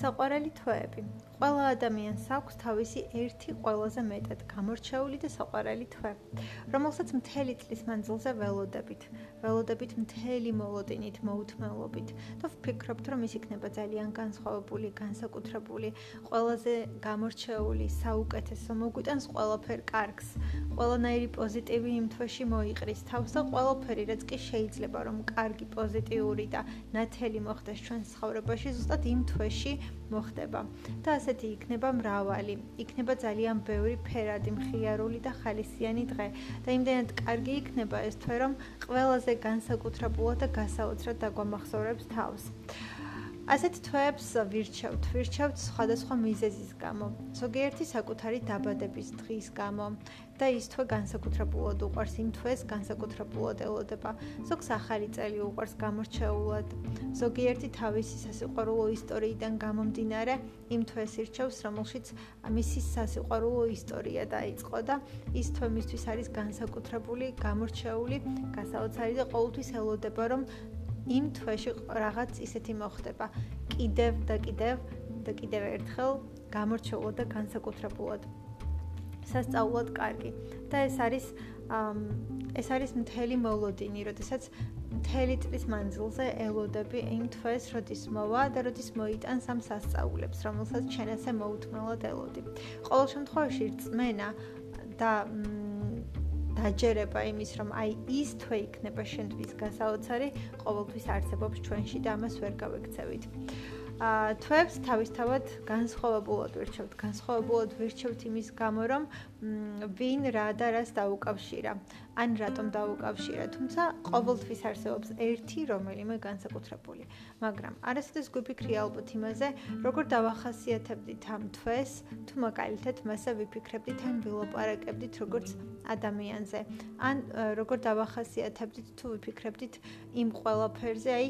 საყვარელი თვეები. ყველა ადამიანს აქვს თავისი ერთი ყველაზე მეტად გამორჩეული და საყვარელი თვე, რომელსაც მთელი წლის მანძილზე ველოდებით, ველოდებით მთელი მოლოდინით, მოუთმელობით და ვფიქრობთ, რომ ის იქნება ძალიან განსხვავებული, განსაკუთრებული, ყველაზე გამორჩეული, საუკეთესო, მოგვიტანს ყველაფერ კარგს, ყველანაირი პოზიტივი იმ თვეში მოიყრის თავს და ყველაფერი, რაც კი შეიძლება, რომ კარგი, პოზიტიური და ნათელი მოხდეს ჩვენ ცხოვრებაში, ზუსტად იმ თვეში მოხდება. და ასეთი იქნება მრავალი. იქნება ძალიან ბევრი ფერადი, მხიარული და ხალისიანი დღე. და იმდენად კარგი იქნება ეს თვე, რომ ყველაზე განსაკუთრებულად და გასაოცრად დაგვამახსოვრებს თავს. ასეთ თვეებს ვირჩევთ, ვირჩევთ სხვადასხვა მიზეზის გამო. ზოგიერთი საკუთარი დაბადების დღის გამო და ის თვე განსაკუთრებულად უყვარს იმ თვეს, განსაკუთრებულად ელოდება. ზოგს ახალი წელი უყვარს გამორჩეულად. ზოგიერთი თავისი სასიყვარულო ისტორიიდან გამომდინარე იმ თვეს ირჩევს, რომელშიც მისი სასიყვარულო ისტორია დაიწყო და ის თვე მისთვის არის განსაკუთრებული, გამორჩეული, გასაოცარი და ყოველთვის ელოდება, რომ იმ თვეში რაღაც ისეთი მოხდება. კიდევ და კიდევ და კიდევ ერთხელ გამორჩეულად და განსაკუთრებულად. სასწაულად კარგი. და ეს არის ეს არის მთელი მოლოდინი, როდესაც მთელი წლის მანძილზე ელოდები იმ თვეს, როდის მოვა და როდის მოიტანს ამ სასწაულებს, რომელსაც ჩვენ ასე მოუთმელად ელოდი. ყოველ შემთხვევაში რწმენა და დაჯერება იმის, რომ აი ის თვე იქნება შენთვის გასაოცარი, ყოველთვის არსებობს ჩვენში და ამას ვერ გავექცევით. აა თვეებს თავისთავად განსხვავებულად ვირჩევთ, განსხვავებულად ვირჩევთ იმის გამო, რომ ვინ რა და რას დაუკავშირა, ან რატომ დაუკავშირა, თუმცა ყოველთვის არსებობს ერთი რომელიმე განსაკუთრებული. მაგრამ არასოდეს გვიფიქრი ალბათ იმაზე, როგორ დავახასიათებდით ამ თვეს, თუ მაგალითად მასა ვიფიქრებდით ან ვილაპარაკებდით როგორც ადამიანზე, ან როგორ დავახასიათებდით თუ ვიფიქრებდით იმ ყველაფერზე, აი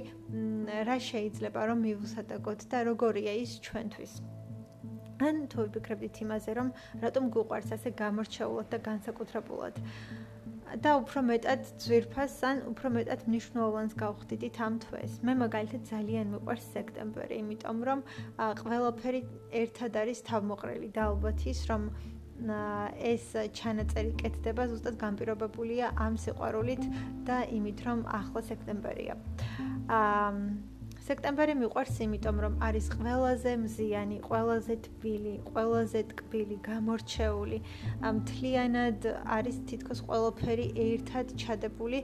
რა შეიძლება რომ მივუსადაგოთ და როგორია ის ჩვენთვის. ან თუ ვიფიქრებდით იმაზე, რომ რატომ გუყვარს ასე გამორჩეულად და განსაკუთრებულად. და უფრო მეტად ძვირფას ან უფრო მეტად მნიშვნელოვანს გავხდით ამ თვეს. მე მაგალითად ძალიან მიყვარს სექტემბერი, იმიტომ რომ ყველაფერი ერთად არის თავმოყრილი და ალბათ ის რომ ეს ჩანაწერი კეთდება ზუსტად განპირობებულია ამ სიყვარულით და იმით რომ ახლა სექტემბერია. აა სექტემბერი მიყვარს იმიტომ, რომ არის ყველაზე მზიანი, ყველაზე თბილი, ყველაზე ტკბილი, გამორჩეული. მთლიანად არის თითქოს ყველაფერი ერთად ჩადებული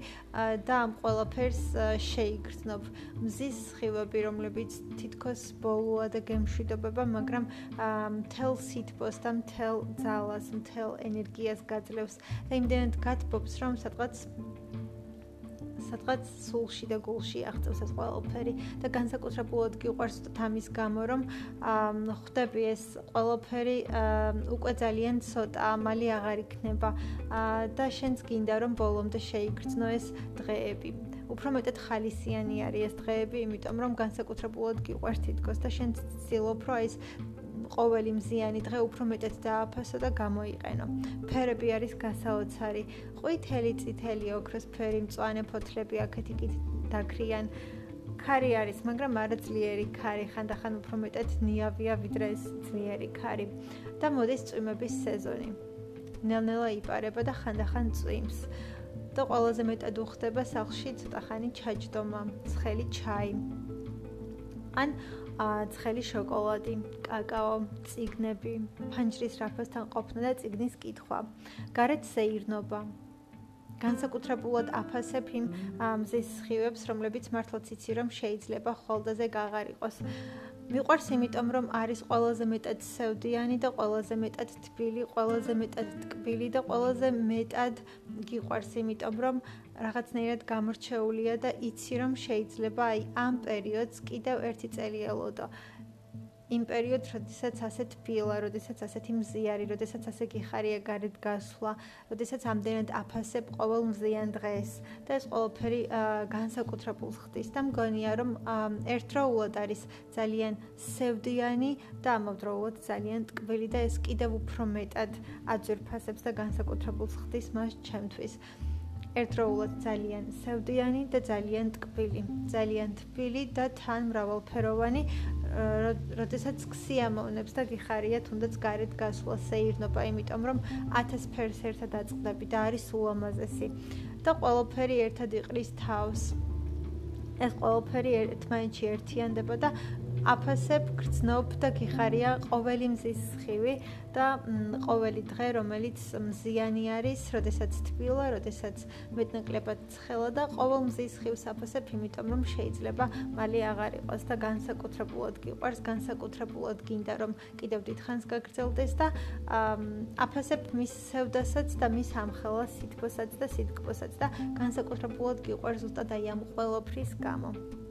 და ამ ყველაფერს შეიგრძნობ. მზის სხივები, რომლებიც თითქოს ბოლოა და გემშვიდობება, მაგრამ მთელ სითბოს და მთელ ძალას, მთელ ენერგიას გაძლევს და იმდენად გათბობს, რომ სადღაც სადღაც სულში და გულში აღწევს ეს ყველაფერი და განსაკუთრებულად გიყვარს თამის გამო რომ ხვდები ეს ყველაფერი უკვე ძალიან ცოტა მალე აღარ იქნება. და შენც გინდა რომ ბოლომდე შეიგრძნო ეს დღეები. უფრო მეტად ხალისიანი არის ეს დღეები, იმიტომ რომ განსაკუთრებულად გიყვარს თითქოს და შენ ცდილობ რომ ეს ყოველი მზიანი დღე უფრო მეტად დააფასო და გამოიყენო. ფერები არის გასაოცარი. ყვითელი, წითელი, ოქროს ფერი, მწვანე ფოთლები აქეთ-იქით დაქრიან. ქარი არის, მაგრამ არა ძლიერი ქარი, ხანდახან უფრო მეტად ნიავია ვიდრე ეს ძლიერი ქარი. და მოდის წვიმების სეზონი. ნელ-ნელა იპარება და ხანდახან წვიმს. და ყველაზე მეტად უხდება სახლში ცოტა ხანი ჩაჯდომა, ცხელი ჩაი. ან ცხელი შოკოლადი, კაკაო, ციგნები, ფანჯრის რაფასთან ყოფნა და ციგნის კითხვა. გარეთ სეირნობა. განსაკუთრებულად აფასებ იმ მზის სხივებს, რომლებიც მართლაც იცი რომ შეიძლება ხოლდაზე გაღარიყოს. მიყვარს იმიტომ რომ არის ყველაზე მეტად სევდიანი და ყველაზე მეტად თბილი, ყველაზე მეტად ტკბილი და ყველაზე მეტად გიყვარს იმიტომ რომ რაღაცნაირად გამორჩეულია და იცი რომ შეიძლება აი ამ პერიოდს კიდევ ერთი წელი ელოდო. იმ პერიოდს, როდესაც ასეთ ფილა, როდესაც ასეთი მზიარი, როდესაც ასე გიხარია გარეთ გასვლა, როდესაც ამდენად აფასებ ყოველ მზიან დღეს და ეს ყველაფერი განსაკუთრებულს ხდის და მგონია რომ ერთდროულად არის ძალიან სევდიანი და ამავდროულად ძალიან ტკბილი და ეს კიდევ უფრო მეტად აძვირფასებს და განსაკუთრებულს ხდის მას ჩემთვის. ერთდროულად ძალიან სევდიანი და ძალიან ტკბილი, ძალიან თბილი და თან მრავალფეროვანი როდესაც ქსიამოვნებს და გიხარია თუნდაც გარეთ გასვლა სეირნობა, იმიტომ რომ 1000 ფერს ერთად აწყდები და არის ულამაზესი და ყველაფერი ერთად იყრის თავს. ეს ყველაფერი ერთმანეთში ერთიანდება და აფასებ, გრძნობ და გიხარია ყოველი მზის სხივი და ყოველი დღე, რომელიც მზიანი არის, როდესაც თბილა, როდესაც მეტნაკლებად ცხელა და ყოველ მზის სხივს აფასებ, იმიტომ რომ შეიძლება მალე აღარ იყოს და განსაკუთრებულად გიყვარს, განსაკუთრებულად გინდა რომ კიდევ დიდხანს გაგრძელდეს და აფასებ მის სევდასაც და მის ამხელას სითბოსაც და სითბოსაც და განსაკუთრებულად გიყვარს ზუსტად აი ამ ყველაფრის გამო.